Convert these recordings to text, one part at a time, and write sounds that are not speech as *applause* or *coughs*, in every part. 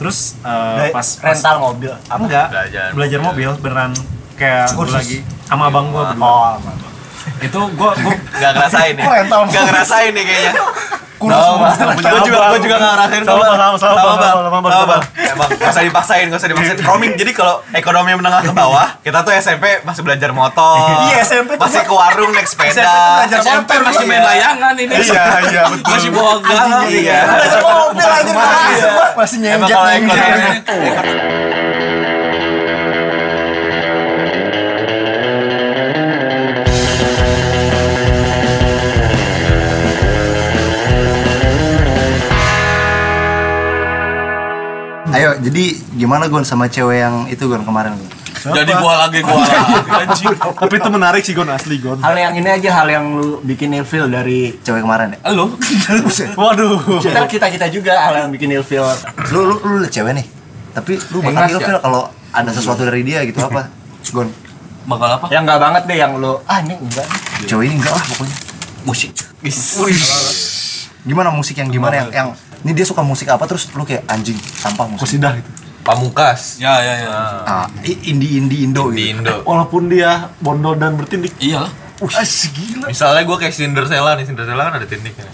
terus eh, pas, pas rental mobil. Apa? enggak. Belajar belajar, mobil. mobil beneran kayak gue lagi. Sama abang gue berdua. Oh, itu gue gue Gak ngerasain nih Rental Gak ngerasain nih kayaknya kurus Gue juga, gue juga gak ngerasain Sama, Bang. sama, sama, Sama, Bang. sama, sama, Sama. Bang. Emang gak usah dipaksain, gak usah dipaksain *laughs* Roaming, jadi kalau ekonomi menengah ke bawah *laughs* Kita tuh SMP masih belajar motor *laughs* Iya, SMP Masih ke warung naik sepeda SMP belajar SMP masih main iya. layangan ini. iya iya betul Masih bawa galang. Iya Belajar mobil aja masih masih Emang nyenjak kalau nyenjak. ekonomi Jadi gimana Gon sama cewek yang itu Gon kemarin Gon? Jadi gua lagi gua lagi *laughs* anjing. tapi itu menarik sih gon asli gon Hal yang ini aja hal yang lu bikin ilfeel dari cewek kemarin ya? Lu *laughs* waduh Kita kita kita juga hal yang bikin ilfeel. Lu lu lu liat cewek nih. Tapi lu bakal sih, ilfeel kalau ada sesuatu dari dia gitu apa? Gon. bakal apa? Yang enggak banget deh yang lu ah ini enggak. Cewek ini enggak lah pokoknya. Musik. Gimana musik yang gimana yang yang ini dia suka musik apa terus lu kayak anjing sampah musik. kusidah gitu. Pamungkas. Ya ya ya. Ah, indie indie Indo di gitu. Indo. Walaupun dia bondol dan bertindik. Iyalah. Ah, gila. Misalnya gue kayak Cinderella nih, Cinderella kan ada tindiknya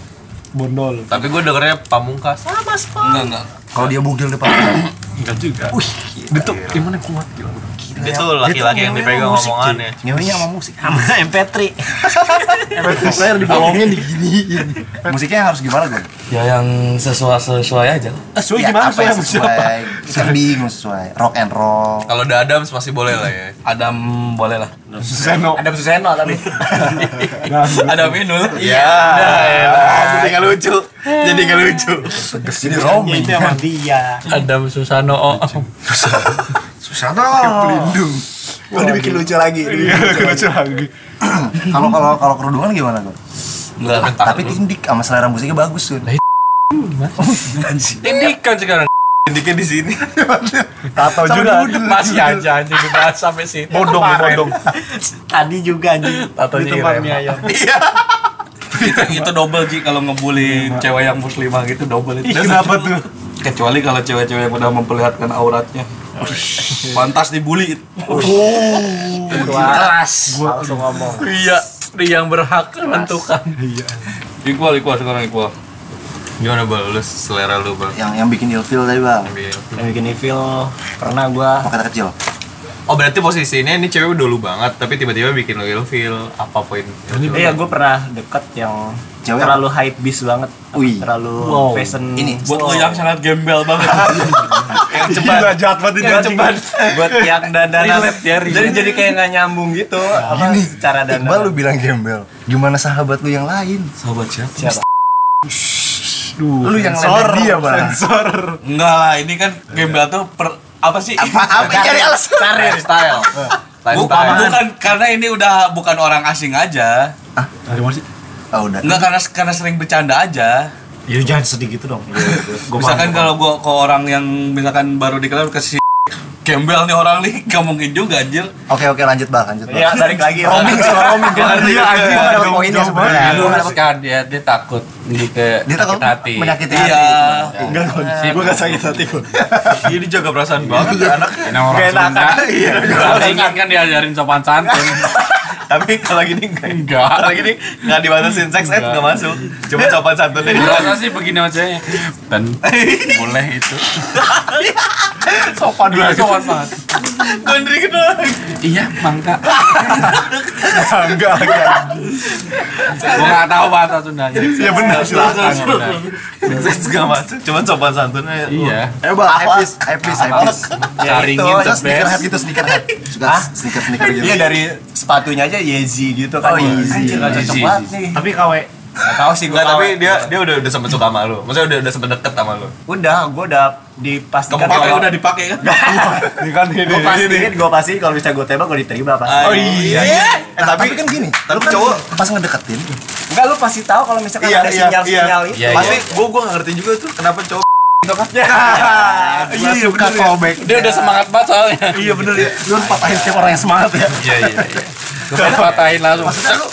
bondol. Tapi gue dengernya Pamungkas. Enggak enggak. Kalau dia bugil depan. *coughs* Enggak juga. Wih, tuh gimana kuat gitu Dia tuh laki-laki yang dipegang omongannya Ngewenya sama musik. sama *laughs* MP3 MP3 player dibolongin diginiin Musiknya harus gimana, Gon? Ya yang sesuai sesuai aja. Ya, gimana apa sih yang sesuai? Sending sesuai. Rock and roll. Kalau The Adams masih boleh lah ya Adam boleh lah. Suseno Ada Suseno tapi. dan Ada Minul. Iya Jadi gak lucu Jadi gak lucu Jadi roaming. itu sama dia Adam Susano. Oh. *laughs* Susano. Pelindung. Mau dibikin lucu lagi. iya lucu lagi Kalau kalau kalau kerudungan gimana, Gon? Enggak. Tapi tindik sama selera musiknya bagus, Gon. *laughs* Tindikan sekarang. Tindiknya di sini *laughs* tato juga Masih aja anjing dibahas sampai situ. bodong bodong Tadi juga anjing. Tato di tempat mie ayam Iya itu, itu double Ji kalau ngebully cewek yang muslimah gitu double itu. kenapa tuh Kecuali kalau cewek-cewek yang udah memperlihatkan auratnya. Pantas dibully. Kelas. Langsung ngomong. Iya, yang berhak menentukan. iya Equal, equal sekarang equal. Gimana Bal? Lu selera lu Bal? Yang yang bikin ilfeel tadi, Bang. Ambil. Yang bikin ilfeel pernah gua kata kecil. Oh berarti posisinya ini cewek udah lu banget Tapi tiba-tiba bikin lo ilfeel Apa poin Iya, gue pernah deket yang Cewek terlalu hype beast banget. Wih. Terlalu Wow. fashion. Ini, Buat lo yang sangat gembel banget. *laughs* Yang cepat Gila jahat banget ini Yang cepat buat yang dandanan Relate ya, jadi jadi kayak nggak nyambung gitu apa Gini, cara Iqbal dandan lu bilang gembel. Gimana sahabat lu yang lain? Sahabat siapa? siapa Duh, Lu yang sensor, dia, Bang. Sensor. Enggak lah, ini kan gembel tuh per, apa sih? Apa apa cari alasan? karir style Bukan, bukan karena ini udah bukan orang asing aja. Dari mana sih? Oh, udah. Enggak karena karena sering bercanda aja. Ya jangan sedih gitu dong. Gua misalkan kalau gua ke orang yang misalkan baru dikenal kasih gembel nih orang nih gak mungkin juga anjir. Oke oke lanjut bang lanjut bang. ya balik lagi Roaming sama roaming *laughs* kan. Iya, poinnya banget. Gua dapat- kan dia dia takut ini ke Dia takut sakit hati. menyakiti Iya. hati. Enggak, Gon. Gua gak sakit hati kok. Jadi jaga perasaan banget ya anak Ini orang Sunda. Iya Palingan kan diajarin sopan santun. Tapi kalau gini enggak Enggak. Kalau gini nggak dibatasin seks ed nggak masuk Cuma sopan santunnya Biasa sih begini macamnya. Dan *laughs* boleh itu. Sopan Iya, banget sopan banget. Gondri kenal Iya, mangga. Enggak, enggak. Gua enggak tahu bahasa Sundanya. Ya benar, silakan. Seks nggak masuk Cuma sopan santunnya Iya. Ayo bang, hypebeast, hypebeast, hypebeast. Caringin the best. gitu, sneakerhead. Suka sneaker sneaker gitu. Iya dari sepatunya aja Yeezy gitu kan. Oh, Yeezy. Anjir, nggak cocok banget nih. Tapi KW Nggak tahu sih gue Enggak tapi dia dia udah udah sempet suka sama lu. Maksudnya udah udah sempet deket sama lu. Udah gue udah dipastikan Kamu pakai kalau- udah dipakai kan? *laughs* ini kan ini gue pastiin gue pasti kalau bisa gue tembak gue diterima pasti Oh iya Eh, tapi, kan gini, tapi lu kan cowok- pas ngedeketin, enggak lu pasti tahu kalau misalkan Iya, ada iya, sinyal-sinyal itu. Iya, Pasti gua gua nggak ngerti juga tuh kenapa cowok gitu kan. Iya. *laughs* Suka callback. Dia udah semangat banget soalnya. Iya bener ya. Lu patahin setiap orang yang semangat ya. Iya, iya, iya. Patahin langsung. maksudnya lu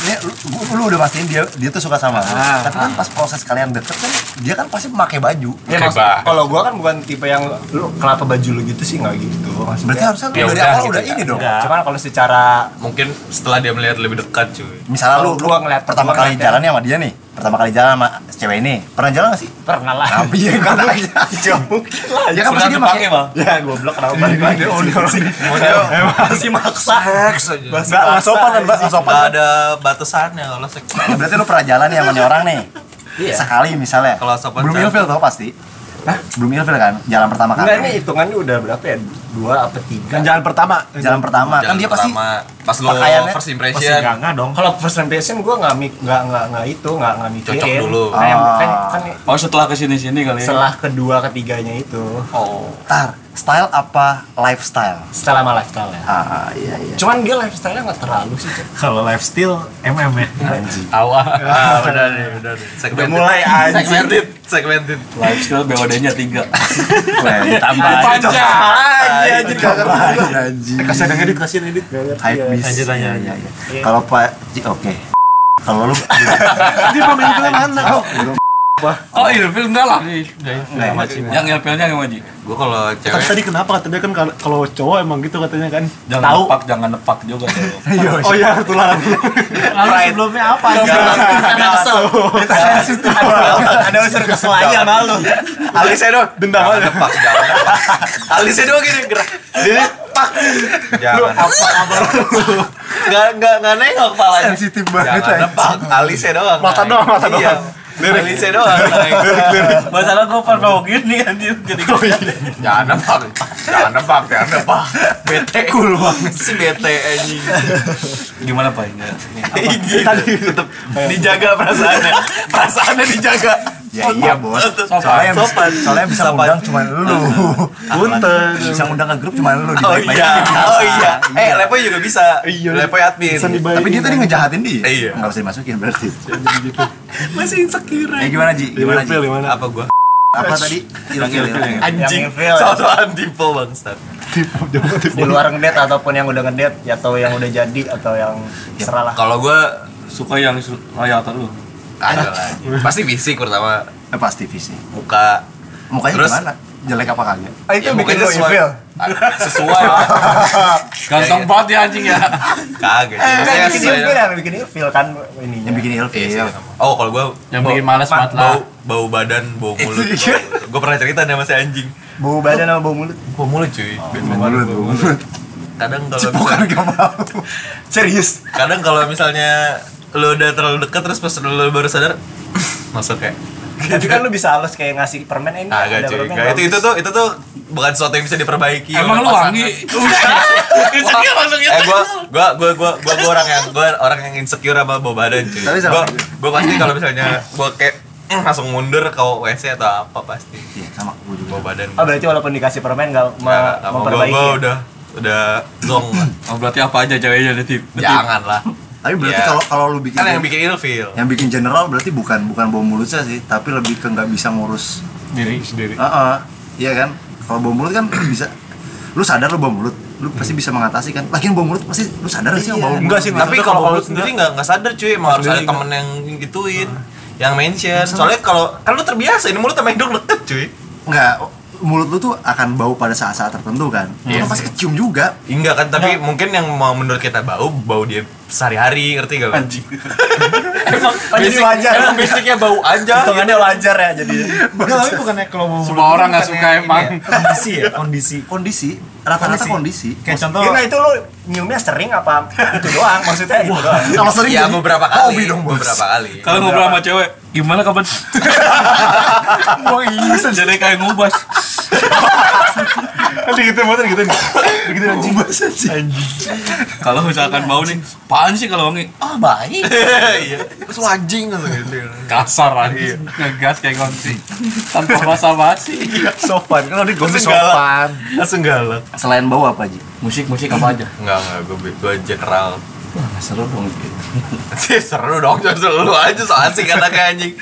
ini lu, lu- lu udah mastiin dia dia tuh suka sama lu Ah. tapi kan pas proses kalian deket kan dia kan pasti pakai baju Ya, Mbak. kalau gua kan bukan tipe yang lu kenapa baju lu gitu sih nggak gitu. Maksudnya, berarti harusnya lu Ya dari udah awal gitu udah kan. ini dong Enggak. Cuman kalau secara Mungkin setelah dia melihat lebih dekat cuy. misalnya lu, lu gua ngeliat- pertama kali jalannya sama dia nih pertama kali jalan sama cewek ini pernah jalan gak sih pernah lah. Tapi ya kan aja Gak mungkin lah. ya kan pasti dia dipakai, pakai Bang. Ya goblok kenapa balik lagi sih? Model Masih maksa. seks aja. Nggak, nggak sopan kan, Mbak? Nggak sopan. Nggak ada batasannya kalau seks. Ya, berarti lu pernah jalan nih sama nih orang nih Iya. sekali misalnya Kalau sopan belum ilfil tau pasti Hah? belum ilfil kan jalan pertama kali Enggak ini hitungannya udah berapa ya? Dua apa tiga? Kan jalan pertama. jalan pertama kan Jalan dia pasti pertama, pas lo first Pasti impression. enggak enggak dong. Kalau first impression gua enggak mik enggak enggak enggak itu, enggak enggak mikirin. Cocok dulu. Nah, yang- Ah. kan, kan Oh setelah ke sini sini kali ya. setelah kedua ketiganya itu. Oh. tar style apa lifestyle Setelah sama lifestyle ya. ah iya iya Cuman dia lifestyle-nya enggak terlalu sih. Kalau lifestyle MM ya. Awal. Ah, udah deh, udah deh. Segmented. mulai anjing. Segmented, segmented. Lifestyle BOD-nya tiga. Wah, Tambah. Panjang aja anjir kagak anjing Kasih ada edit, kasih edit. hype beast Lanjut, lanjut. Iya, iya, iya. kalau pak oke kalau lu Dia pemain *laughs* film mana? Belum Oh ilfil enggak lah. Nggak, Yang ilfilnya yang Maji. Gue kalau Tapi cewek tadi kenapa kata dia kan kalau- cowok emang gitu katanya kan. Jangan Tahu. nepak, jangan nepak juga. tuh. *laughs* Oh iya, ketularan. Lalu sebelumnya apa? Karena kesel. Ada unsur kesel aja sama lu. Alisnya dong dendam aja. Pak, jangan. Alisnya doang gini gerak. Dia pak. Jangan. Apa kabar lu? Enggak enggak enggak nengok kepalanya. sensitif banget Jangan nepak. Alisnya doang. Mata doang, mata Iya. Alisnya doang. *laughs* naik. Masalah gue pernah gini anjir jadi *laughs* Jangan nepak. Jangan nepak, jangan nepak. Bete. *laughs* Cool banget sih bete anjing. gimana pak ini? Tadi tetap dijaga perasaannya. Perasaannya dijaga. Ya iya bos Sopan. soalnya yang bisa, Sopan. soalnya bisa Sopan. undang cuma lu Punten. bisa undang ke grup cuma lu Oh iya, oh iya. Eh, Lepoy juga bisa. Iya. Lepoy admin. Tapi dia tadi ngejahatin dia Iya. nggak usah dimasukin berarti Masih insecure. ya gimana Ji gimana Ji? Apa gua? apa tadi. Anjing. Yang ilfil. Soal antipo bangsat. Di luar ngedate ataupun yang udah ngedate atau yang udah jadi atau yang serah lah. Kalau gua Suka yang su- kayak atau lu? Ada lah. Pasti fisik pertama, Eh, pasti visi muka. mukanya Terus? gimana jelek apa kagak Ah, itu Ya, bikin lu sesuai- ilfil. Ah, Sesuai lah. *laughs* Ganteng Ya, banget ya anjing ya. Kagak. Eh, yang bikin ilfil yang bikin ilfil kan ininya. yang bikin Iya ilfil sih, Oh, kalau gua Yang bau- bikin malas ma- banget lah. Bau bau badan, bau mulut. Gua pernah cerita nih sama si anjing. Bau badan sama bau mulut. Bau mulut cuy. mulut mulut Kadang kalau Serius. kadang kalau misalnya lu udah terlalu dekat terus pas lu baru sadar *laughs* masuk kayak Tapi kan lu bisa halus kayak ngasih permen eh, ini. agak ada cuy permen, Nggak, itu itu tuh itu tuh bukan sesuatu yang bisa diperbaiki Emang lu wangi? *laughs* Insecure maksudnya. eh gua gua gua gua gua, gua orang yang gua orang yang insecure sama bau badan cuy Tapi sama gua gua pasti kalau misalnya gua kayak mm, langsung mundur ke WC atau apa pasti iya sama aku juga bau badan Oh berarti walaupun dikasih permen gak, mau. gua, memperbaiki. gua ya? udah udah zong lah. Oh berarti apa aja ceweknya detik? jangan lah tapi berarti Iya. kalau kalau lu bikin kan yang bikin ilfil yang bikin general berarti bukan bukan bau mulutnya sih tapi lebih ke nggak bisa ngurus Diri sendiri. Heeh. iya kan? Kalau bau mulut kan *clears throat* bisa. Lu sadar lu bau mulut lu pasti bisa mengatasi kan? Lagian bau mulut pasti lu sadar nggak sih bau mulut Enggak sih, tapi kalau kalau kalau sendiri nggak nggak sadar cuy. Emang harus ada temen yang gituin yang mention. Soalnya kalau kan lu terbiasa ini mulut sama hidung deket cuy. Nggak mulut lu tuh akan bau pada saat-saat tertentu kan Iya lu pasti kecium juga enggak kan tapi mungkin yang mau menurut kita bau bau dia sehari-hari ngerti gak anjing emang *laughs* jadi wajar. emang basicnya bau aja Hitungannya wajar ya jadi. Enggak, tapi bukannya kalau mau Semua orang nggak suka emang. Kondisi ya, kondisi. kondisi rata-rata kondisi. Kayak contoh Nah itu lu nyiumnya sering apa itu doang? Maksudnya itu doang. kalau sering ya beberapa hobi kali dong bos. Beberapa kali. Kalau ngobrol sama cewek, gimana kapan? Mau aja Jadi kayak ngubas. Gitu motor gitu nih. Begitu anjing. Kalau misalkan bau nih, apaan sih kalau wangi? Ah baik. iya terus anjing gitu Kasar anjing. Ngegas kayak gonti. Tanpa basa-basi. Sopan. Kalau di langsung galak langsung galak selain bau apa aja Musik musik apa aja? enggak enggak gue gue general Wah seru dong gitu. *laughs* sih seru dong justru lu aja so asik anaknya anjing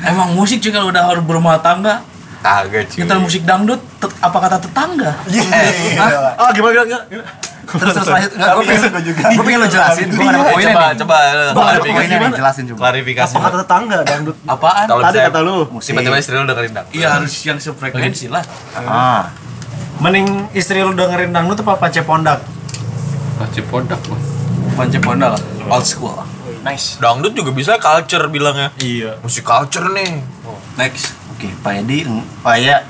Emang musik juga udah harus berumah tangga. Kagak cuy Nyetel musik dangdut, tet- apa kata tetangga? Iya. Ah, gimana gimana? gimana? terus terus lanjut nggak gue pengen gue pengen lo jelasin gue nggak ada poinnya coba nih coba ada klarifikasi nih jelasin coba klarifikasi Apa kata tetangga dangdut? Apaan? kalau Tadi kata lu. tiba-tiba istri lu dengerin dang Iya harus yang sefrekuensi lah. ah Mending istri lu dengerin dangdut apa pace pondak? Pasti podak mah. Panci Ponda lah. Old school. Nice. dangdut juga bisa culture bilangnya Iya. musik culture nih Next. Oke Pak Edi oh iya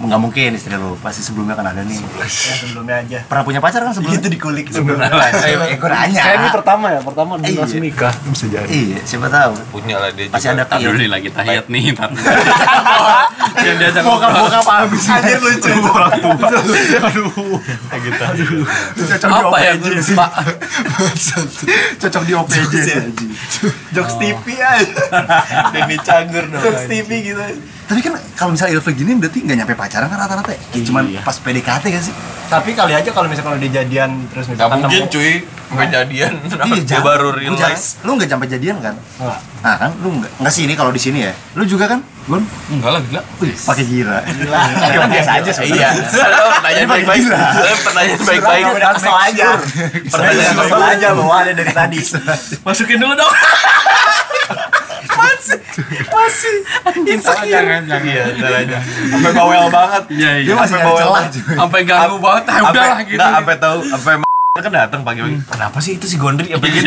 nggak mungkin istri lo pasti sebelumnya kan ada nih *laughs* Ya sebelumnya aja. pernah punya pacar kan sebelumnya Itu dikulik sebelumnya. *laughs* gue nanya Kayak ini pertama ya, pertama di Iya. langsung nikah. Bisa jadi. iya siapa tahu punya lah dia pasti ada dulu pil nih lagi tahiyat nih. Tar. *laughs* Yang diajak bokap bokap habis Anjir lucu. Orang tua. cocok di Apa ya OPJ sih lupa. cocok di OPJ sih Jokes TV aja. Denny Cagur dong Jokes TV gitu. Tapi kan kalau misalnya ilfil gini berarti nggak nyampe pacaran kan rata-rata ya? Kayak cuman pas PDKT kan sih? Tapi kali aja kalau misalnya kalau dia jadian terus Gak misalkan mungkin nemu- cuy. Sampai jadian. *laughs* Dia jangan. baru realize. lu nggak sampai jadian kan? Enggak. nah kan? Lu nggak nggak sih ini kalau di sini ya? Lu juga kan? Gun? Enggak lah gila. Wih, pakai gira. Gila. *laughs* Kan biasa aja Iya. *laughs* Pertanyaan baik-baik. Pertanyaan baik-baik. Udah kesel aja. Pertanyaan Kesel baik-baik. aja bawa ada dari tadi. Masukin dulu dong. Insecure Jangan jangan. Iya ntar aja Sampai bawel banget. Iya iya. dia masih Sampai bawel. Sampai ganggu banget. Ah udah lah Sampai gitu. Nggak sampai tahu Sampai kan datang pagi-pagi. Kenapa sih itu si Gondri? Apa gitu?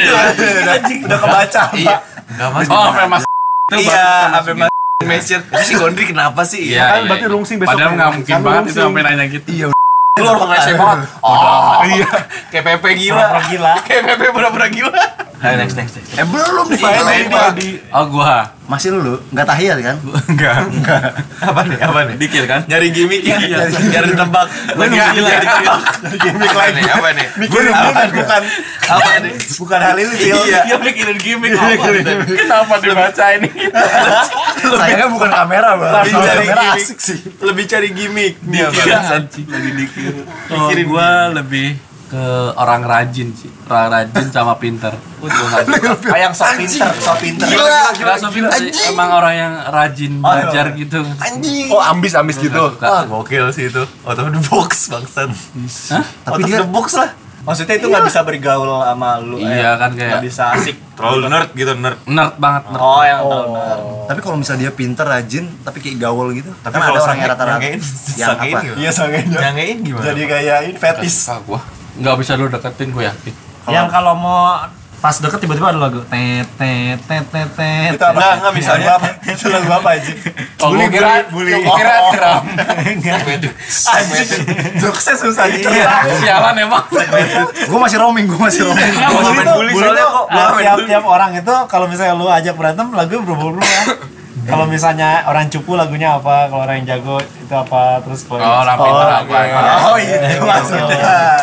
Udah kebaca. Iya. Gak mas Oh, sampai mas itu Iya Sampai mas Mention Itu si Gondri kenapa sih? Iya, Kan iya, berarti iya. rungsing besok. Padahal nggak mungkin banget itu sampai nanya gitu. iya. Lu orang rese banget. Oh. Iya. Kayak Pepe gila. Gila. Kayak Pepe pura-pura gila Ayo next next next. eh belum nih Iya, Pak. iya. Pak. Oh gua. masih lu nggak tahiyat kan *laughs* Enggak. Apa nih Apa nih Dikir kan? Nyari gimmick ya Iya. Nyari tebak Nggak, gila nyari ditebak Gimmick lagi Apa nih Mikirin Apa gimmick nih? bukan Apa nih bukan hal itu Phil. Iya Dia mikirin gimmick apa? Kenapa dibaca ini? *laughs* sayangnya bukan kamera bang Lebih cari kamera gimmick. asik sih Lebih cari gimmick Dia lagi dikir. Oh, gua lebih ke orang rajin sih. Orang rajin sama pinter. Gua nggak *laughs* suka. Kayak yang sok pinter, sok pinter. Gila Nggak so pinter sih. Emang orang yang rajin belajar gitu. Anjing Oh, ambis ambis gitu. Wah gokil sih itu Out of the box bangsat Hah? Out of the box lah Maksudnya itu nggak bisa bergaul sama lu. Iya eh, kan kayak- nggak bisa asik. Terlalu nerd gitu nerd Nerd banget nerd. Oh, yang tahu. tapi kalau misalnya dia pinter rajin tapi kayak gaul gitu Tapi kan ada kalau orang yang rata-rata sangein, yang sangein apa? Iya. Nyangein gimana? Jadi kayak ini fetis. Ah, gua nggak bisa lu deketin gue yakin. Yang kalau mau pas deket tiba-tiba ada lagu tet tet tet tet tet. Itu Nggak, nggak, misalnya. *laughs* Itu lagu apa aja? *laughs* Oh, gua kira, bully. kira drum. *laughs* Anjing. Jokesnya susah dicerna. Sialan emang. gue masih roaming gue masih roaming main bully soalnya kok tiap tiap orang itu kalau misalnya lu ajak berantem lagu berubah-ubah ya. Kalau misalnya orang cupu lagunya apa, kalau orang yang jago itu apa, terus kalau Oh, orang pinter apa? Oh iya, itu maksudnya.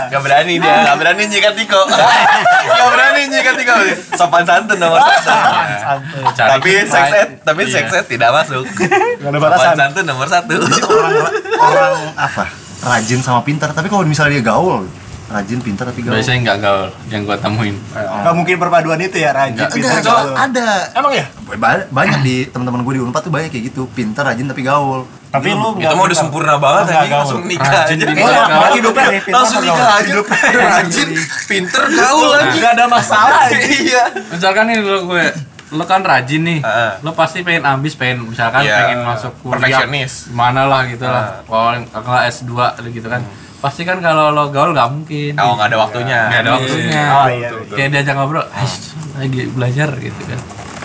Gak berani dia, gak berani nyikat Tiko. *laughs* Gak berani nyikat Tiko. Sopan santun nomor satu Santuy. Cari Tapi sex ed, tapi Iya. sex ed tidak masuk. Gak ada Sopan santun nomor satu. Orang orang apa? Rajin sama pintar tapi kalau misalnya dia gaul rajin pintar tapi gaul. Biasanya nggak gaul yang gua temuin. Gak mungkin perpaduan itu ya, rajin, Enggak, pintar, enggak, gaul. ada. Emang ya? Ba- banyak di teman-teman gue di Unpad tuh banyak kayak gitu pintar rajin tapi gaul. Tapi lu Itu mau udah sempurna banget gaul. Langsung nikah Rajin aja hidupnya pintar Langsung nikah *laughs* gaul. aja Rajin, pinter, gaul lagi Gak ada masalah. *laughs* Iya. Misalkan nih lu gue lu kan rajin nih, Heeh. lu pasti pengen ambis, pengen misalkan Iya, pengen masuk kuliah, mana lah gitu lah, kalau kalau S2 gitu kan, pasti kan kalau lo gaul nggak mungkin, Oh nggak ada waktunya nggak ada waktunya, Oh iya. kayak diajak ngobrol, "Ais, lagi belajar gitu kan,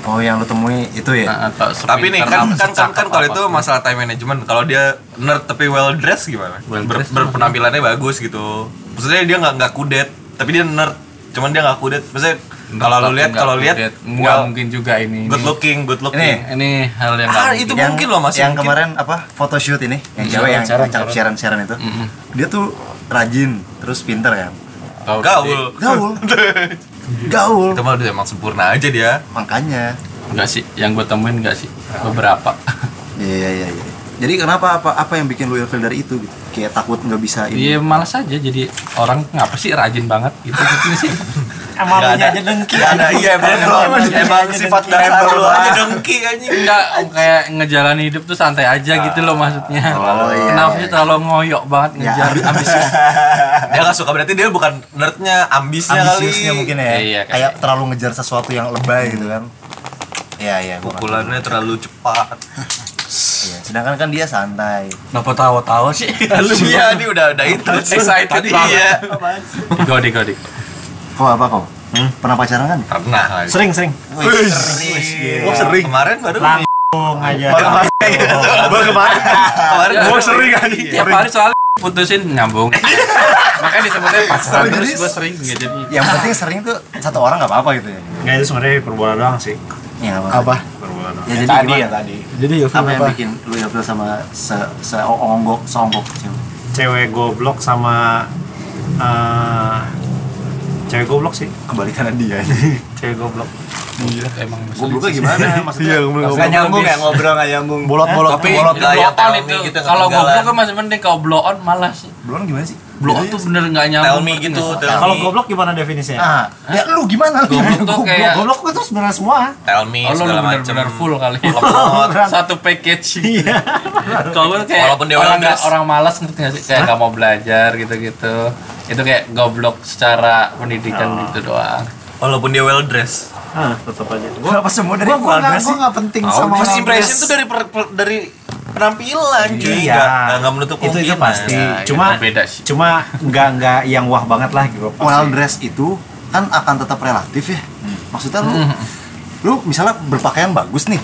oh yang lu temui itu ya Nah, Tapi nih kan kan kan, kan kalau itu masalah time management. Kalau dia nerd tapi well dressed gimana? Well Ber- berpenampilannya bagus gitu. Maksudnya dia nggak nggak kudet, tapi dia nerd. Cuman dia nggak kudet. Maksudnya kalau lu lihat kalau lihat nggak mungkin juga ini, good ini. looking, good looking. ini hal yang Ah, mungkin. itu mungkin loh, masih yang mungkin. kemarin apa photoshoot ini yang Iya, cewek yang cakep siaran siaran itu dia tuh rajin terus pintar kan Tahu Gaul. *laughs* gaul gaul Itu mah udah emang sempurna aja dia. makanya Enggak sih, yang gue temuin enggak sih, beberapa. *laughs* iya iya iya jadi kenapa apa apa yang bikin lu ilfil dari itu gitu kayak takut nggak bisa ini Iya malas aja jadi orang ngapa sih rajin banget gitu gitu sih. *laughs* emang lu ada. aja dengki. Ada. Iya emang emang, emang sifat dasar lu aja. dengki anjing Enggak, kayak ngejalani hidup tuh santai aja gitu loh maksudnya. Oh, iya, Kenapa iya. sih terlalu ngoyok banget ngejar ambisius? *laughs* dia nggak suka berarti dia bukan nerdnya ambisnya kali. Ambisiusnya mungkin ya. Iya, kayak- kayak terlalu ngejar sesuatu yang lebay gitu kan. Iya iya pukulannya terlalu cepat. Iya, sedangkan kan dia santai. Kenapa tawa-tawa sih? *laughs* iya ini udah udah itu. Excited iya. Banget. Godik, godik. Kok apa kok? Pernah pacaran kan? pernah lagi sering sering oh sering kemarin baru langsung aja Baru kemarin. kemarin Ya, gua sering Tiap hari soalnya putusin nyambung. *laughs* Makanya disebutnya pacaran Sering. terus gue sering jadi. Yang penting sering tuh satu orang nggak apa-apa gitu ya. nggak itu sebenarnya perbola doang sih Ya nggak apa-apa. perbola doang Ya, jadi tadi gimana? ya tadi jadi ya Apa yang bikin lu ilfil sama se se onggok seonggok cewek? cewek goblok sama eh cewek goblok sih. Kebalikan dia. *laughs* cewek goblok. Emang Gobloknya gimana? *laughs* Maksudnya nggak nyambung ya ngobrol nggak nyambung. Bolot-bolot Tapi bolot. on tell itu me gitu, kalau goblok kan masih mending kalau blow on malas. Belum gimana sih? Blow on tuh bener nggak nyambung. tell me gitu kalau goblok gimana definisinya? Ah, ya lu gimana lu? Goblok tuh kayak goblok itu sebenarnya semua. Tell me Oh, lu segala macam bener-bener full kali. *laughs* Satu package. iya Kalau gue kayak Walaupun dia orang nggak orang malas ngerti nggak sih? Kayak nggak mau belajar gitu-gitu. Itu kayak goblok secara pendidikan gitu doang. walaupun dia well dressed. Ah tetap aja. Gua apa semua dari gua gua nggak? keluarga gua sih? nggak penting Oh, sama first impression tuh dari per- per- dari penampilan cuy Iya. nggak nggak- menutup Itu- itu pasti. Ya, Cuma- itu beda sih. cuma nggak nggak yang wah banget lah gitu pasti. well dress itu kan akan tetap relatif ya. Maksudnya lu lu misalnya berpakaian bagus nih,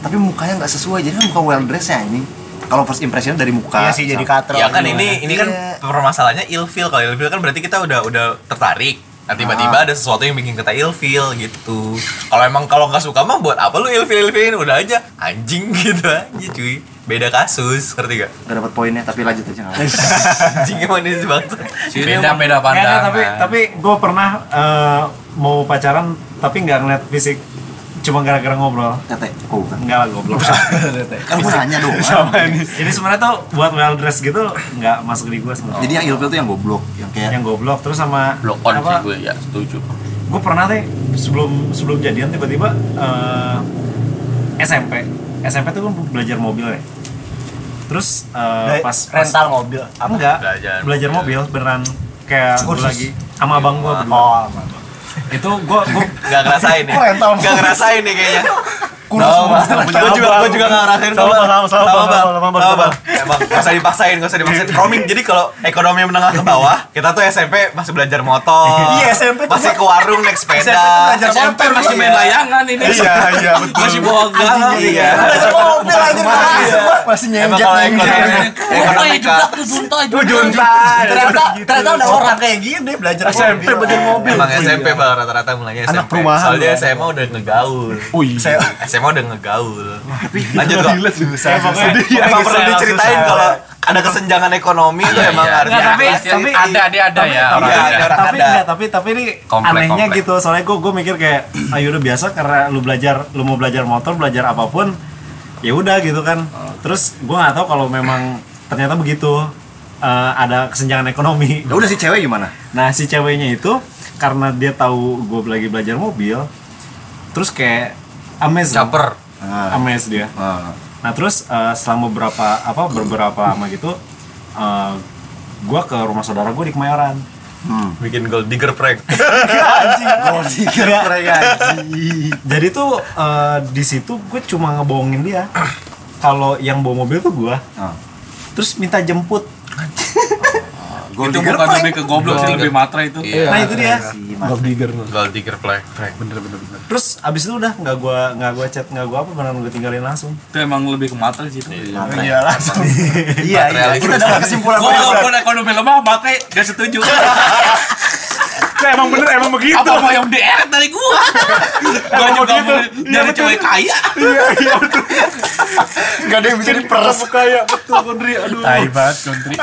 tapi mukanya nggak sesuai jadi kan bukan well dress ya ini. Kalau first impression dari muka. iya sih jadi katro ya kan gimana. ini ini kan Iya. permasalahannya ilfeel kalau ilfeel kan berarti kita udah udah tertarik nah tiba-tiba ada sesuatu yang bikin kita ilfeel gitu kalau emang kalau nggak suka mah buat apa lu ilfeel ilfeelin udah aja anjing *laughs* gitu aja cuy beda kasus ngerti gak Gak dapat poinnya tapi lanjut aja nggak apa-apa. *laughs* anjing emang ini bang. Beda beda pandangan. tapi tapi gue pernah eh, mau pacaran tapi nggak ngeliat fisik. Cuma gara-gara ngobrol. Tete, kok bukan? enggak lah goblok. *laughs* Kan gue nanya dong. jadi sebenarnya tuh buat well dress gitu nggak masuk di gue sebenarnya Jadi yang ilfil tuh yang goblok, yang kayak yang goblok terus sama blow on sih gue ya setuju. gue pernah deh sebelum sebelum jadian tiba-tiba eh, SMP SMP tuh gue belajar mobil ya terus eh, Dari pas, pas rental mobil apa? Enggak. Belajar belajar, mobil. mobil beneran kayak gue Kursus. lagi sama abang gue berdua. Oh itu gue gue nggak ngerasain nih. Rental nggak ngerasain nih kayaknya. Kurus Gue juga, gue juga gak ngerasain Sama, sama, sama, Sama, sama, sama, Emang gak usah dipaksain, gak usah dipaksain. Roaming, jadi kalau ekonomi menengah ke bawah, kita tuh SMP masih belajar motor. Iya, SMP tuh Masih ke warung naik sepeda. belajar SMP masih main layangan ini. Iya, iya, betul. Masih bawa galang. Iya. belajar mobil aja masih Emang nyengjet kalau ekonomi, ekonomi junta junta. ternyata ternyata ada orang kayak gini belajar SMP belajar mobil Emang SMP bang rata-rata mulainya SMP. Anak perumahan Soalnya. SMA udah ngegaul. Oh iya. SMA udah ngegaul. Lanjut kok. Ya, pokoknya- Emang perlu diceritain susah. kalau ada kesenjangan ekonomi itu emang Iya, harus Nggak, tapi- tapi- ada dia ada ya tapi, orang Iya, ada. ada orang tapi ada. enggak, tapi tapi ini Komplek, anehnya komplek. gitu soalnya gue gue mikir kayak ayo udah biasa karena lu belajar lu mau belajar motor belajar apa pun ya udah gitu kan terus gue nggak tahu kalau memang ternyata begitu eh, ada kesenjangan ekonomi Ya udah si cewek gimana? nah si ceweknya itu karena dia tahu gue lagi belajar mobil terus kayak amazed caper. Amazed dia ah. Nah terus eh, selama beberapa apa beberapa lama gitu, eh, gua ke rumah saudara gue di Kemayoran. Hmm. Bikin gold digger prank. *laughs* Kira Jadi tuh eh, di situ gue cuma ngebohongin dia. Kalau yang bawa mobil tuh gua, Ah. terus minta jemput. Gold Itu digger bukan lebih ke goblok sih lebih matre itu. Iya. Nah itu dia. gold digger Gold digger prank. bener bener bener Terus abis itu udah nggak gua nggak gua chat nggak gua apa beneran gue tinggalin langsung. Itu emang lebih ke matre sih itu. iya langsung Iya, iya. Kita dapat kesimpulan Gua walaupun ekonomi lemah matre gak setuju. *laughs* Nah, emang bener emang begitu. Apa mau yang deret dari gua? *laughs* Gua juga mau nyari cewek kaya. Gak ada yang bisa diperes. Kayak betul Kondri. Aduh. Tai banget country.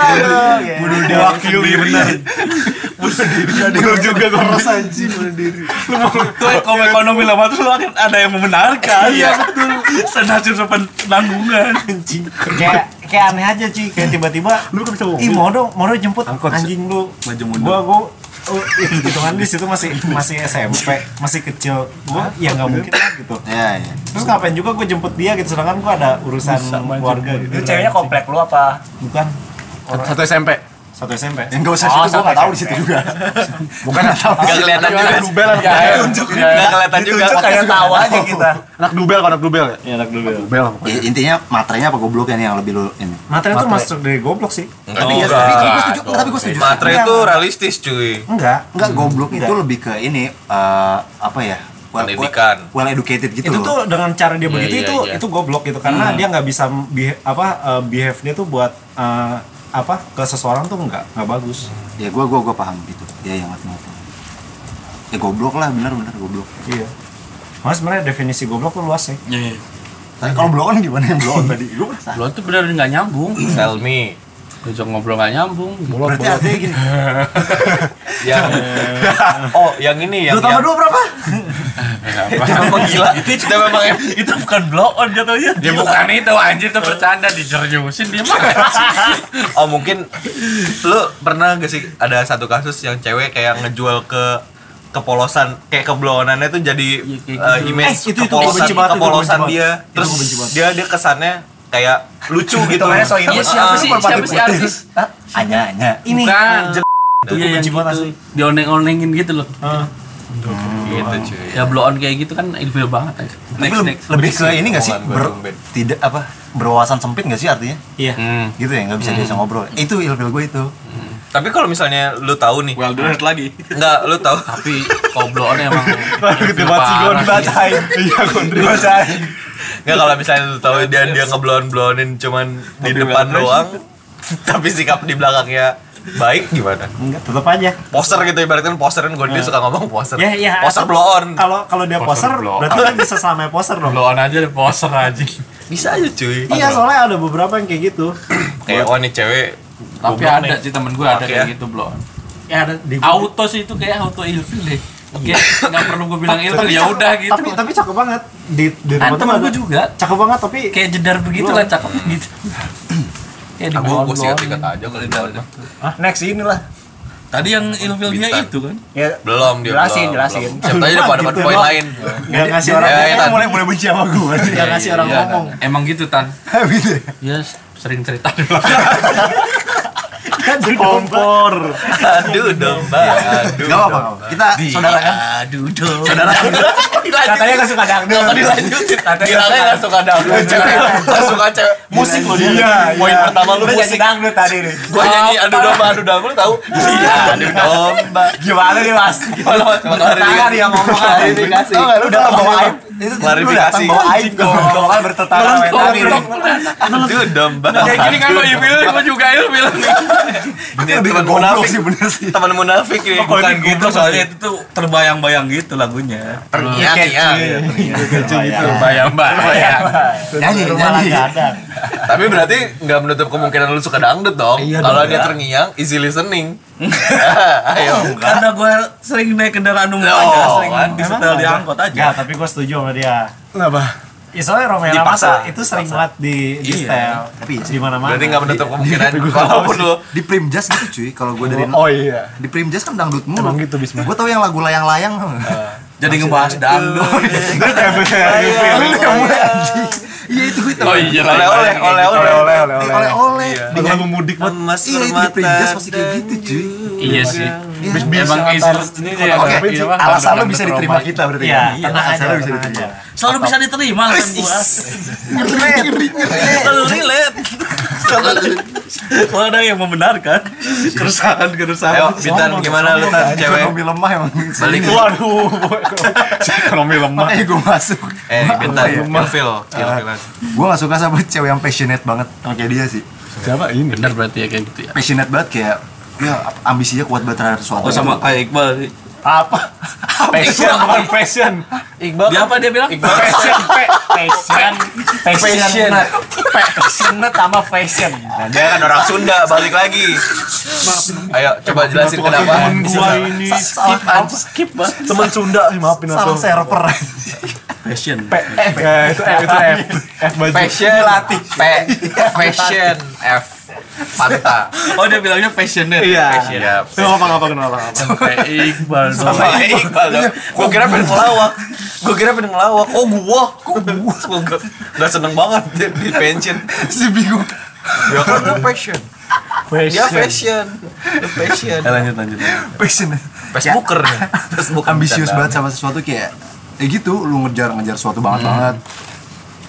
Bunuh diri wakili bener. Bener juga gue peres anjing bunuh diri. Tuh kalau ekonomi lemah tuh lu akan ada yang membenarkan. Iya betul. Senasib penanggungan. kayak kayak aneh aja cuy kayak tiba-tiba lu kan bisa ih mau dong mau dong jemput anjing lu gua gua oh, hitungan di situ masih masih SMP masih kecil. Gue ya nggak mungkin lah gitu. Ya ya. Terus ngapain juga gue jemput dia gitu. Sedangkan gue ada urusan keluarga gitu Itu ceweknya komplek lu apa? bukan. Satu SMP. Satu SMP enggak *laughs* usah Oh, situ gue nggak tahu di situ juga *laughs* bukan nggak tahu Gak kelihatan juga. Dubel anak Ya, dubel. ya. Gak kelihatan juga. Kayak tahu aja *laughs* kita. Anak dubel anak dubel ya. ya anak Dubel? Ya, intinya materainya apa gobloknya nih yang lebih lu ini materi itu masuk dari goblok sih Tapi ya, tapi gue setuju, tapi gue setuju. Enggak, itu realistis cuy. enggak enggak goblok itu lebih ke ini eh, apa ya? Well, Pendidikan. well educated gitu itu loh. tuh dengan cara dia Iya, begitu iya, itu iya. itu goblok gitu karena dia nggak bisa beha- apa eh, behave dia tuh buat eh, apa ke seseorang tuh nggak nggak bagus Ya gue gue gue paham itu. Ya yang ngata Ya goblok lah, bener-bener goblok. iya Mas sebenarnya definisi goblok tuh luas ya Iya. Tapi kalau blow on gimana yang blow on tadi? Gue penasaran. Lo tuh bener nggak nyambung. Tell me. Diajak ngobrol nggak nyambung. Berarti artinya gini. *laughs* Yang *laughs* Oh, yang ini yang Dua tambah dua berapa? Emang gila. Itu memang Itu bukan blow on jatuhnya. Ya bukan itu anjir tuh bercanda dijeriusin dia mah. *laughs* Oh mungkin lu pernah gak sih ada satu kasus yang cewek kayak ngejual ke kepolosan kayak keblonannya tuh jadi Iya, kayak uh, gitu. image Eh, itu- itu kepolosan itu gua kepolosan benci dia. Itu terus dia dia kesannya kayak lucu gitu Hitungannya so Iya iris. siapa sih? Siapa sih artis? Hanya hanya. ini Bukan. eh, Iya yang benci banget gitu. asli. Dioneng-onengin gitu loh. eh, gitu cuy Ya blow on kayak gitu kan ilfil banget. Tapi Next lebih, next. lebih ke ini gak sih? Tidak apa? Berwawasan sempit gak sih artinya? iya Hmm. Gitu ya, nggak bisa diajak ngobrol. Itu ilfil gue itu. tapi kalau misalnya lu tahu nih Well dressed lagi. enggak lu tahu Tapi kalau blow on emang *laughs* Gede banget sih gue dibacain. *laughs* Iya gue dibacain. Enggak kalau misalnya lu tahu dia dia ngeblon-blonin cuman di depan doang *laughs* tapi sikap di belakangnya baik gimana? enggak tetap aja Poster gitu ibaratnya poster kan gue dia suka ngomong poster. ya ya Poster blow on. kalau kalau dia Poster berarti kan bisa selamanya poster dong Blow on aja di poster aja. Bisa aja cuy. iya soalnya ada beberapa yang kayak gitu *clears throat* Kayak oh nih cewek Tapi ada sih temen gue ada kayak ya. gitu blow on. ya ada di Auto sih itu kayak auto ilfil deh. Kayak nggak perlu gue bilang ilfil ya udah gitu. tapi tapi cakep banget di di Kan temen ada- gue juga cakep banget tapi kayak jedar begitu lah cakep gitu. *clears throat* Kayak di gue blow sikat aja kali ini. Next inilah. Tadi yang ilfilnya itu kan. Ya, Belum dia Jelasin, belum, jelasin. belum. Siapa tahu dapat dapat Gitu poin lain. nggak ngasih Ya, orang ya, ngomong mulai mulai benci sama gue. nggak ngasih orang Iya, ngomong Emang gitu tan. *laughs* gitu. Ya sering cerita dulu. *laughs* kan jadi Kompor. Aduh domba. Aduh. Gak apa-apa. Kita saudara kan? Aduh dong. Saudara. *laughs* katanya nggak suka dangdut Kalau dilanjutin, bilangnya nggak suka dangdut, nggak suka cewek musik loh dia. Iya, Poin iya. pertama lu musik, dangdut tadi nih. gua nyanyi adu domba, adu domba, lu tahu? Iya, adu domba. Gimana nih mas? Gimana mas? Bertentangan dia ngomong. Tau nggak, lu Udah bawa bawa aib. Itu lu Klarifikasi. bawa aib kan yang tadi nih. Aduh domba. Kayak gini kan lo ilfil, gue juga ilfil nih. Ini teman munafik sih bener sih. Teman munafik ini Kalau bukan ini gitu soalnya. itu tuh terbayang-bayang gitu lagunya. Terngiang Iya, ya. Bayang-bayang. Nyanyi, rumah nyanyi. kadang Tapi berarti nggak menutup kemungkinan lu suka dangdut dong. Iya Kalau dia ya. terngiang, easy listening. Ayo. Karena gue sering naik kendaraan umum Oh, aja, sering kan. disetel di angkot aja. Nggak, tapi gue setuju sama dia Kenapa? ya soalnya Romeo Dipaksa. Lama itu sering banget di di Iya. setel Tapi iya di mana mana Berarti nggak menutup kemungkinan walaupun lu Di Primjas gitu cuy. Kalau gue dari Oh iya. di Primjas kan dangdut mulu. Emang gitu, Bisma? Gue tau yang lagu layang-layang. Jadi ngebahas dangdut. Iya itu gue Oh iya, oleh-oleh, oleh-oleh. Oleh oleh oleh. oleh-oleh. Lagu lagu mudik banget. Emas Iya itu di Primjas pasti kayak gitu cuy. Iya sih. Iya. Emang ini ya. Oke, iya, apa, alasan lo bisa diterima kita berarti Iya, kan? tenang aja, alasan lo bisa diterima. Selalu bisa diterima alasan gua. Selalu relate. Kalau ada yang membenarkan keresahan-keresahan. Ayo, Bintan gimana lu tan cewek? Ekonomi lemah emang. Balik. Waduh, ekonomi lemah. Makanya gue masuk. Eh, Bintan, Iya. ilfil, ilfilan. Gue gak suka sama cewek yang passionate banget sama kayak dia sih. Siapa ini? Bener berarti ya kayak gitu ya. Passionate banget kayak ya ambisinya kuat banget terhadap sesuatu. Oh sama kayak Iqbal sih. Apa Passion bukan fashion. Iqbal Dia apa dia bilang? fashion pe- fashion fashion fashion sama fashion Nah, dia kan orang Sunda, balik lagi. Ayo, coba jelasin kenapa. Temen gua ini skip skip banget teman Sunda, maafin Salah aku. server. Fashion. Eh, Ya, itu F, itu F. F baju. Fashion, P, fashion, F. Panta. *laughs* Oh dia bilangnya passionate. Iya. Passion. Ya. Lu ngapa ngapa kenapa ngapa? Sampai Iqbal dong. Sama Iqbal dong. Gue kira pengen ngelawak. Gue kira pengen ngelawak. Oh gua, kok gua? Gua Gak seneng banget dia di pension. *laughs* si bingung Ya kan dia passion. Dia fashion. Dia fashion. Eh, lanjut lanjut. passion Facebooker nih. *laughs* Facebook ambisius banget sama sesuatu kayak ya gitu lu ngejar ngejar sesuatu banget banget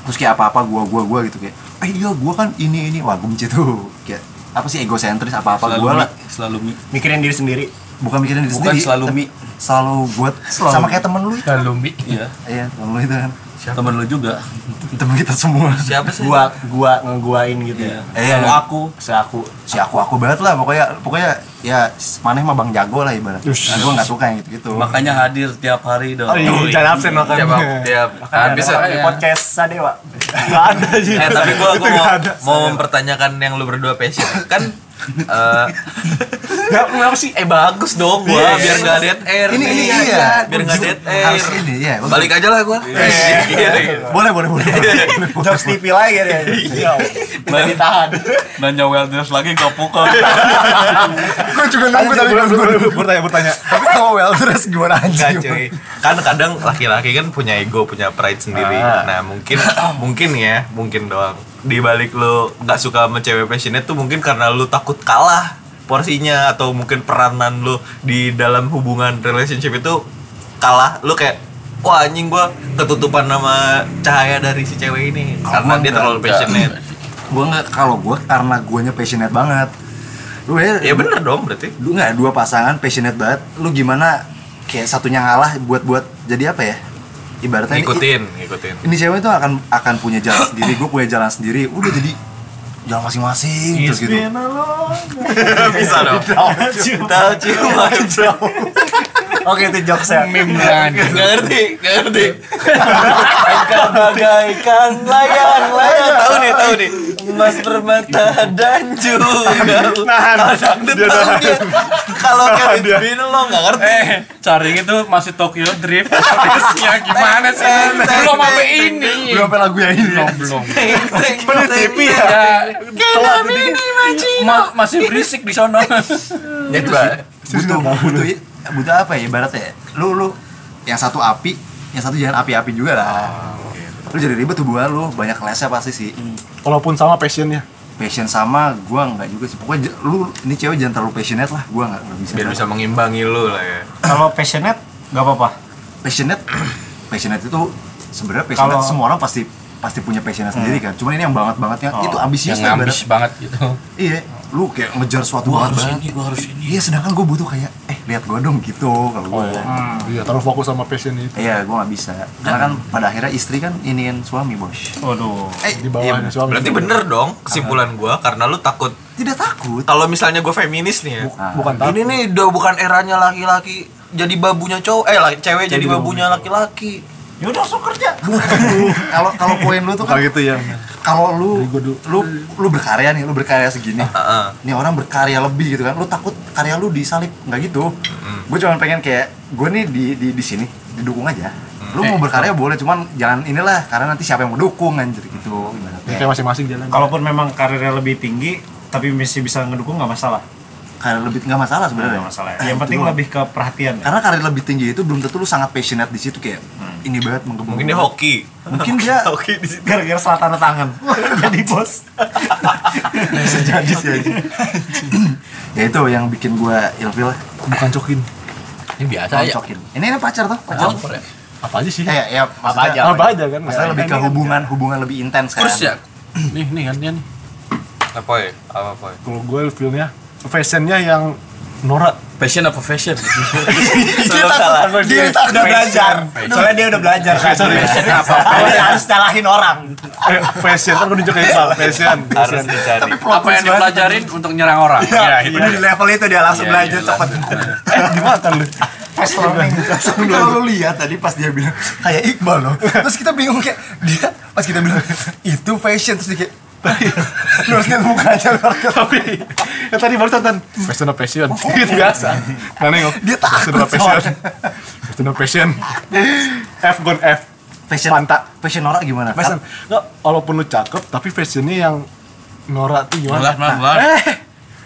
terus kayak apa apa gua gua gua gitu kayak eh iya gua kan ini ini wah gua benci tuh kayak apa sih egosentris apa apa Selalu gua mi, lah selalu mi. Mikirin diri sendiri. bukan mikirin diri Bukan sendiri selalu tapi mi. selalu buat sama kayak temen lu itu Selalu mi. Iya. iya temen lu itu kan Temen lu juga. *laughs* temen kita semua Siapa sih? Gua gua ngeguain gitu ya. Iya. Kalau aku, seaku. si aku aku banget lah pokoknya pokoknya ya maneh mah bang jago lah ibarat nah, gua nggak suka yang gitu gitu Makanya hadir tiap hari dong. Oh, iya, jangan absen makan. Tiap tiap kan bisa. di podcast Sadewa. Enggak ada sih. Eh tapi gua, gua mau, mau mempertanyakan yang lu berdua passion kan *laughs* eh Nggak, kenapa sih? eh bagus dong gua Iya. biar gak dead air ini ini Iya, iya. Biar gak dead air. Harus ini ya balik aja lah gua. Iya. boleh boleh boleh. Jokes TV lagi ya. Iya. Ditahan. Nanya wellness lagi gak pukul. gue juga nunggu tapi gue bertanya bertanya tapi kalau well dress gimana Enggak anjing cuy. Kan kadang laki-laki kan punya ego punya pride sendiri. Ah. nah mungkin mungkin ya mungkin doang. Di balik lu nggak suka sama cewek passionate tuh mungkin karena lu takut kalah porsinya atau mungkin peranan lu di dalam hubungan relationship itu kalah lu kayak wah anjing gua ketutupan nama cahaya dari si cewek ini Kalau karena dia terlalu passionate. *laughs* gue nggak kalau gue karena guanya passionate banget. Lu ya ya bener dong berarti. lu nggak dua pasangan passionate banget lu gimana kayak satunya ngalah buat buat jadi apa ya? Ibaratnya ini- ngikutin ngikutin. ini cewek itu akan akan punya jalan *coughs* sendiri gue punya jalan sendiri udah jadi jalan masing-masing terus gitu *laughs* bisa dong *laughs* tahu cuma *laughs* Oke itu jokesnya. Nggak ngerti, nggak ngerti. Engkau bagaikan layang-layang. Tahu nih, tahu nih. Emas permata dan juga. Nahan, dia dia. Kalau Kevin Bean lo nggak ngerti. Eh, Caring itu masih Tokyo Drift. *laughs* Tesnya gimana sih? Belum sampai ini. belum sampai lagu yang ini Belum, belum. Bener TV Ya, ma- masih berisik di sono. *laughs* Ya itu sih. butuh butuh butuh apa ya ibaratnya ya? lu lu yang satu api yang satu jangan api-api juga lah lu jadi ribet hubungan lu banyak lesnya pasti sih Walaupun sama passionnya. Passion sama gua nggak juga sih. Pokoknya lu ini cewek jangan terlalu passionate lah gua nggak bisa. Biar bisa mengimbangi lu lah ya. Kalau passionate nggak apa-apa. passionate *clears throat* passionate itu sebenarnya passionate Kalau- semua orang pasti pasti punya passionate sendiri kan. Cuman ini yang banget bangetnya Oh, itu ambisius Yang ambis banget gitu. iya lu kayak ngejar suatu Gua banget harus banget. ini, gua harus ini. iya sedangkan gue butuh kayak eh lihat gue dong gitu kalau gue Hmm. Iya, terlalu fokus sama passion itu. iya gue nggak bisa karena kan pada akhirnya istri kan iniin suami bos Waduh. eh Di bawahnya iya, suami. Berarti bener dong kesimpulan gua karena lu takut tidak takut kalau misalnya gue feminis nih ya. Ah. Bukan takut. Ini nih udah bukan eranya laki-laki jadi babunya cowok, eh cewek jadi babunya laki-laki. Ya udah langsung kerja. kalau kalau poin lu tuh kan gitu ya. kalau lu lu lu berkarya nih lu berkarya segini Heeh. ini orang berkarya lebih gitu kan lu takut karya lu disalip nggak gitu gue cuma pengen kayak gue nih di di di sini didukung aja lu mau berkarya boleh cuman jangan inilah karena nanti siapa yang mau dukung anjir gitu ibaratnya kayak masing-masing jalan. Kalaupun memang karirnya lebih tinggi, tapi masih bisa ngedukung nggak masalah. Karya lebih nggak masalah sebenarnya Nggak masalah. Yang Itu penting doang. lebih ke perhatian. ya. karena karir lebih tinggi itu belum tentu lu sangat passionate di situ kayak ini banget menggebu Mungkin dia hoki. mungkin dia *laughs* Hoki di situ. Gara-gara salah tanda tangan. *laughs* Jadi bos. bisa jadi sih ya itu yang bikin gue ilfil lah Bukan cokin. Ini biasa ya. Concokin. ini ini pacar tuh pacar ya. Apa aja sih? eh ya Apa aja? Apa aja kan? masalah lebih ke hubungan hubungan lebih intens kan Terus ya. Nih, nih kan dia nih. Apa ya? Apa apa? ya? Kalau gue feelnya, fashionnya yang Nora. Passion apa fashion? *laughs* dia takut dia Udah belajar. Soalnya dia udah belajar kan. Sorry. apa? Dia harus nyalahin orang. Eh, fashion kan gue nunjuk kayak salah. Fashion. Harus fashion. dicari. Apa yang dipelajarin untuk nyerang orang? Ya, itu. Udah di level itu dia langsung Iya, belajar iya, cepet. Eh, gimana lu? Tapi kalau lu lihat tadi pas dia bilang kayak Iqbal loh. Terus kita bingung kayak dia pas kita bilang itu fashion terus dia kayak lu harus lihat mukanya lu harus- Tapi yang tadi baru tonton fashion of passion. Gitu biasa. Nah, nengok. Dia takut Fashion of passion. Fashion of passion. F gone F. fashion Panta. fashion norak gimana? Fashion. Nggak, walaupun lu cakep, tapi fashionnya yang Nora tuh gimana? Belas, belas, belas.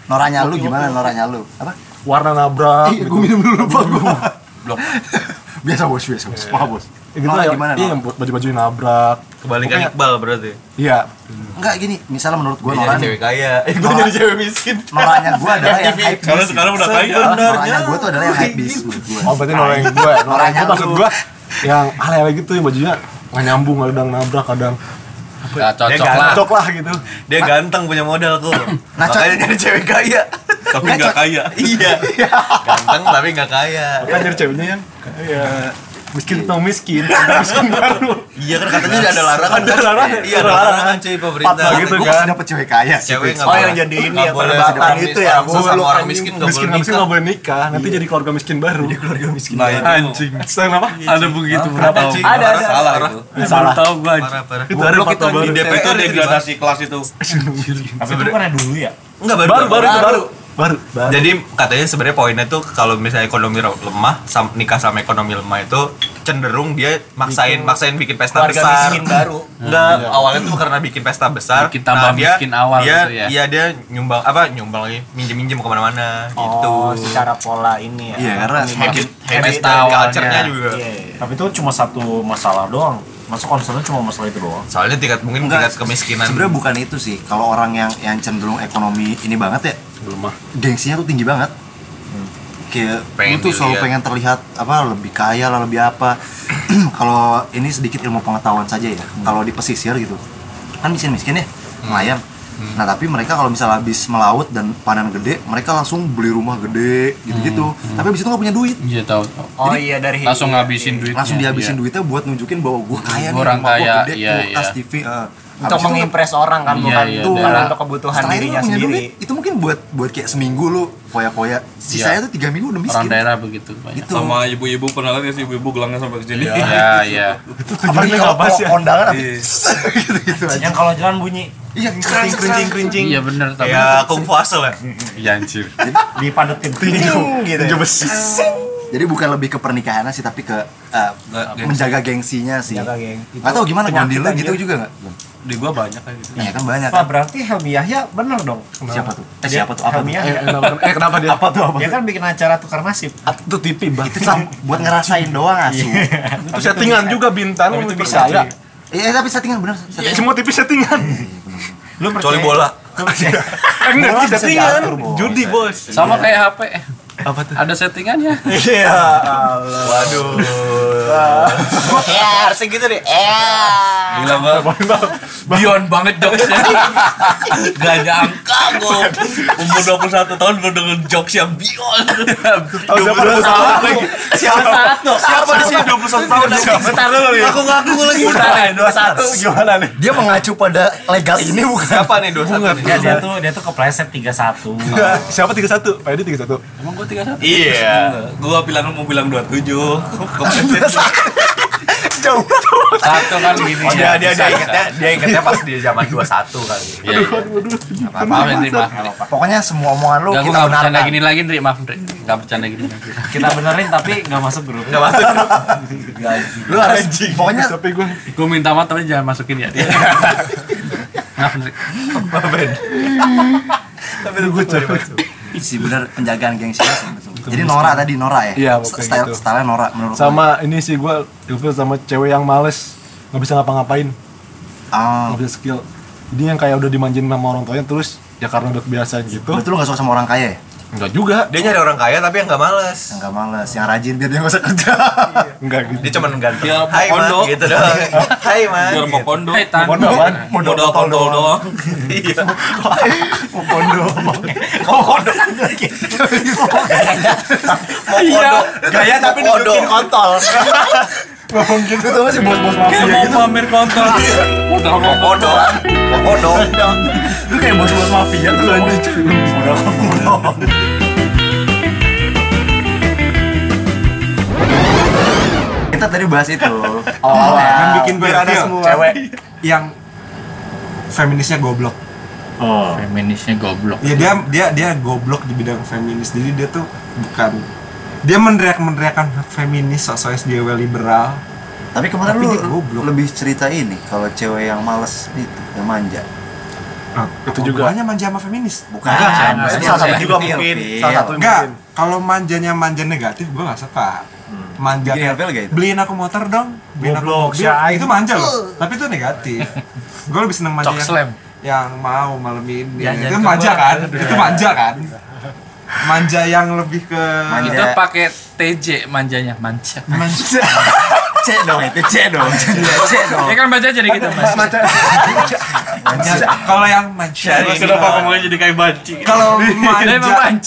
Noranya lu gimana? Noranya lu? Apa? Warna nabrak. Iya, gitu. gue minum dulu lupa gua. Blok. Biasa bos, biasa bos. Maaf bos. Ya gitu Nora lah, gimana? Iya, Nora? yang buat baju-baju nabrak. Kebalikan Pokoknya- Iqbal berarti. Iya. Enggak gini, misalnya menurut gue Nora jadi cewek kaya. Eh, gue Nora- jadi cewek miskin. Noranya gue adalah yang hype Karena beast. sekarang udah kaya. Noranya gue tuh adalah yang hype beast menurut gue. Oh, berarti Nora yang gue. *laughs* Nora yang Noranya gue maksud gue yang ale-ale gitu yang bajunya nggak nyambung, kadang nabrak, kadang Gak cocok Dia lah. cocok lah gitu. Dia ganteng punya modal kok. *clears throat* Nah, Makanya jadi cewek kaya. *laughs* Tapi gak kaya. iya. *laughs* Ganteng tapi nggak kaya. Kan jadi ceweknya yang kayak miskin tau miskin, miskin baru. Iya kan katanya ada larangan. Ada kan? larangan. Iya ada larangan cuy pemerintah. Patah gitu Gue kan. dapet cewek kaya sih. Cewek Oh, yang jadi ini nggak ya, boleh perdebatan itu ya. susah sama orang miskin nggak miskin boleh miskin nikah. nggak boleh nikah, nanti jadi keluarga miskin baru. Jadi keluarga miskin. Nah, itu Anjing. Sayang apa? ada begitu. Cing? Ada, ada. Salah itu. Salah. tahu gua. Parah. Itu ada baru. di DP itu degradasi kelas itu. *laughs* Tapi itu bukannya dulu ya? Enggak baru Baru baru itu baru. Baru. baru. Jadi katanya sebenarnya poinnya tuh kalau misalnya ekonomi lemah, sam- nikah sama ekonomi lemah itu cenderung dia maksain maksain bikin pesta Keluarga besar. miskin baru. *laughs* Enggak, awalnya tuh karena bikin pesta besar. Bikin tambah dia, miskin awal dia, gitu ya. Iya dia nyumbang apa nyumbang lagi minjem-minjem ke mana-mana gitu. Oh, secara pola ini ya. Iya, karena semakin pesta culture-nya juga. Iya, iya. Tapi itu cuma satu masalah doang. Masuk concernnya cuma masalah itu doang. Soalnya tingkat mungkin Enggak, tingkat kemiskinan. Sebenarnya bukan itu sih. Kalau orang yang yang cenderung ekonomi ini banget ya, lemah. gengsinya tuh tinggi banget. Kayak Pengen lu tuh selalu pengen terlihat apa lebih kaya lah lebih apa. *clears throat* Kalau ini sedikit ilmu pengetahuan saja ya. Kalau di pesisir gitu, kan miskin-miskin ya, nelayan. Nah tapi mereka kalau misalnya habis melaut dan panen gede, mereka langsung beli rumah gede gitu-gitu. Tapi habis itu nggak punya duit, Iya tahu. tahu. Oh iya dari Langsung ngabisin duit. langsung dihabisin duitnya buat nunjukin bahwa gue kaya nih, Gua orang kaya, gede, iya, kulkas iya. TV. eh. untuk itu mengimpress orang kan Iya, bukan iya, bukan daerah. untuk kebutuhan setelah itu dirinya sendiri. duit, itu mungkin buat buat kayak seminggu lu foya-foya. Sisanya tuh tiga minggu udah Orang miskin. daerah begitu banyak. Gitu. sama ibu-ibu pernah lihat nggak sih ibu-ibu gelangnya sampai ke sini Iya, *laughs* iya. Apalagi kalau apa sih? kondangan habis Iya. *laughs* gitu-gitu aja. Yang kalau jalan bunyi Iya, kerincing kerincing kerincing. Iya bener tapi. ya kung fu hustle ya. Iya anjir. dipadetin tinju gitu. ya. besi. Jadi bukan lebih ke pernikahannya sih tapi ke eh, menjaga gengsinya sih. Jaga geng. Gak tau gimana Gondi lu aja. gitu juga gak? di gua banyak kayak gitu Iya kan banyak Wah kan? berarti Helmi Yahya bener dong. Siapa tuh? Eh siapa tuh? Apa Helmi tuh? Eh, Yahya. kenapa, eh, kenapa dia? *laughs* Apa tuh? Apa? Dia kan bikin acara tukar nasib. Itu TV, Bang. Itu buat ngerasain doang asu. Itu settingan juga bintang, itu bisa, percaya. cuy. Iya tapi settingan bener. Ya, settingan. semua TV settingan. Lu Kecuali bola. Eh, *laughs* enggak, Bola itu bisa diatur. Judi, Bos. Sama kayak HP. Apa tuh? Ada settingannya. *laughs* Iya. Allah. Waduh. *laughs* Ya harusnya gitu deh. Eh. gila banget Beyond banget jokesnya. *laughs* gak nyangka gua umur 21 tahun gua denger jokes yang Tahu siapa salah lagi? Siapa siapa di sini 21 tahun Bentar dulu ya. Aku ngaku lagi. Bentar ya, dua satu. Gimana nih? Dia mengacu pada legal ini bukan? Siapa nih dua satu? Ya dia tuh dia tuh kepleset tiga satu. Enggak, siapa 31? Pak Edi 31. Emang gua 31. Iya. gua bilang mau bilang 27 *laughs* Jauh. Satu kan gini. Oh dia dia dia bisa. ingetnya dia ingetnya pas di zaman 21 kali. Iya, iya. Maaf ya, Ndri, maaf. Pokoknya semua omongan lu kita bercanda benarkan. gini lagi, Ndri. Maaf, Ndri. Enggak bercanda gini lagi. Kita benerin tapi nggak masuk grup. Enggak masuk. *laughs* Lu harus pokoknya Tapi gue Gua minta maaf tapi jangan masukin ya. Maaf, Ndri. Tapi itu gue cari masuk. sih bener penjagaan gengsinya sih betul. Jadi Nora tadi Nora ya? Iya, Style gitu. style Nora menurut sama ini sih gue ilfil sama cewek yang males nggak bisa ngapa-ngapain gue. Ah, nggak bisa skill jadi yang kayak udah dimanjain sama orang tuanya terus ya karena udah kebiasaan gitu berarti lu gak suka sama orang kaya ya? Enggak juga Dia nyari orang kaya tapi yang nggak males. Yang gak males, yang rajin biar dia gak usah kerja enggak gitu Dia cuma ganteng. Dia Hai man, pondok. gitu doang. Hai man. biar mau gitu. kondo Hai, Tan. Pondok apaan? modal kondo doang *laughs* Iya. *laughs* Mau kondo Mau kodok. Mau kodok. Gaya tapi Mau nunjukin kontol. Ngomong gitu tuh masih bos-bos mafia kayak mau gitu pamer kontol Mau kodok. Mau kodok. Lu kayak bos-bos mafia tuh lu anjing Kita tadi bahas itu *laughs* Awalnya yang bikin gue ada semua. cewek yang feminisnya goblok Oh. Feminisnya goblok. ya dia dia dia goblok di bidang feminis jadi dia tuh bukan dia meneriak meneriakan feminis sosok SJW liberal Tapi kemarin Tapi lu dia goblok. lebih cerita ini Kalau cewek yang males itu, yang manja Nah, Itu juga. hubungannya manja sama feminis bukan Enggak, Ini itu salah satu juga mungkin. Salah satu Enggak, mungkin. kalau manjanya manja negatif gue gak suka Manja Bikin kayak, ilfil gak itu? beliin aku motor dong Beliin aku mobil si Aing. Itu manja loh, tapi itu negatif Gue lebih seneng manja yang, slam. yang mau malam ini Ya, Itu manja keluar. kan, itu manja kan Manja yang lebih ke Manja. Itu pakai TJ manjanya, manja. Manja. *laughs* C dong itu C dong. Iya, C dong. Ya kan baca jadi gitu, Mas. manja Kalau yang manja Kenapa ngomongnya jadi kayak banci? kalau *laughs* manja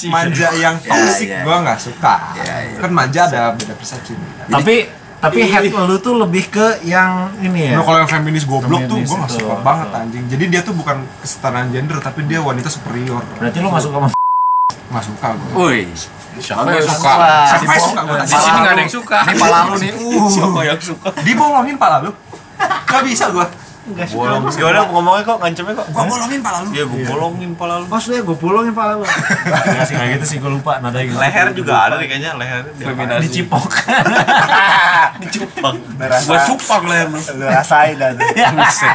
manja yang toxic iya. gue nggak suka Iya, iya. kan manja ada beda persepsi Tapi tapi head lu tuh lebih ke yang ini ya. Nah, kalau yang feminis goblok tuh gue gak suka banget anjing. Jadi dia tuh bukan kesetaraan gender tapi dia wanita superior. Berarti lu masuk sama Gak suka gue. Woi, siapa yang suka? Siapa yang suka gue Di sini nggak ada yang suka. Ini pala lu nih. Uh. Siapa yang suka? Dibolongin pala lu. Gak bisa gue. Bolong. Gimana ngomongnya kok ngancemnya kok? Gue bolongin pala lu. Iya, gue bolongin pala lu. Maksudnya gue pulangin pala lu. Enggak sih kayak gitu sih gue lupa nadanya gitu. Leher juga ada nih kayaknya leher. Feminasi. Dicipok. *laughs* Dicupang. Gua cupang leher lu. Lu rasain dan.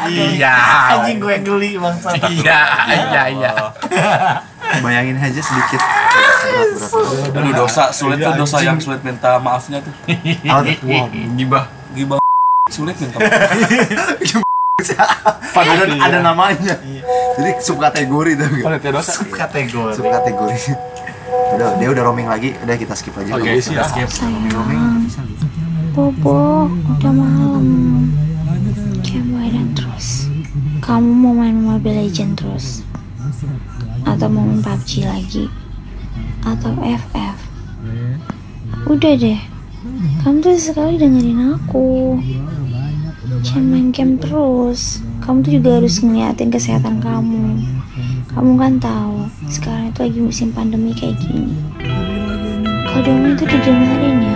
Iya. Anjing gue yang geli bangsa. Iya, iya, iya. Bayangin aja sedikit. Aduh dosa sulit tuh dosa yang sulit minta maafnya tuh. *laughs* Gibah, gibah sulit minta maaf. *laughs* Padahal ada namanya. Jadi subkategori tuh. Panitia dosa. Kategori. Subkategori. Udah, dia udah roaming lagi. Udah kita skip aja. Oke, siap. Bobo, udah malam. Gambaran terus. Kamu mau main Mobile Legend terus? Atau mau main PUBG lagi? Atau FF? Udah deh. Kamu tuh sekali dengerin aku. Jangan main game terus. Kamu tuh juga harus ngeliatin kesehatan kamu. Kamu kan tahu, sekarang itu lagi musim pandemi kayak gini. Kalau itu didengerin ya.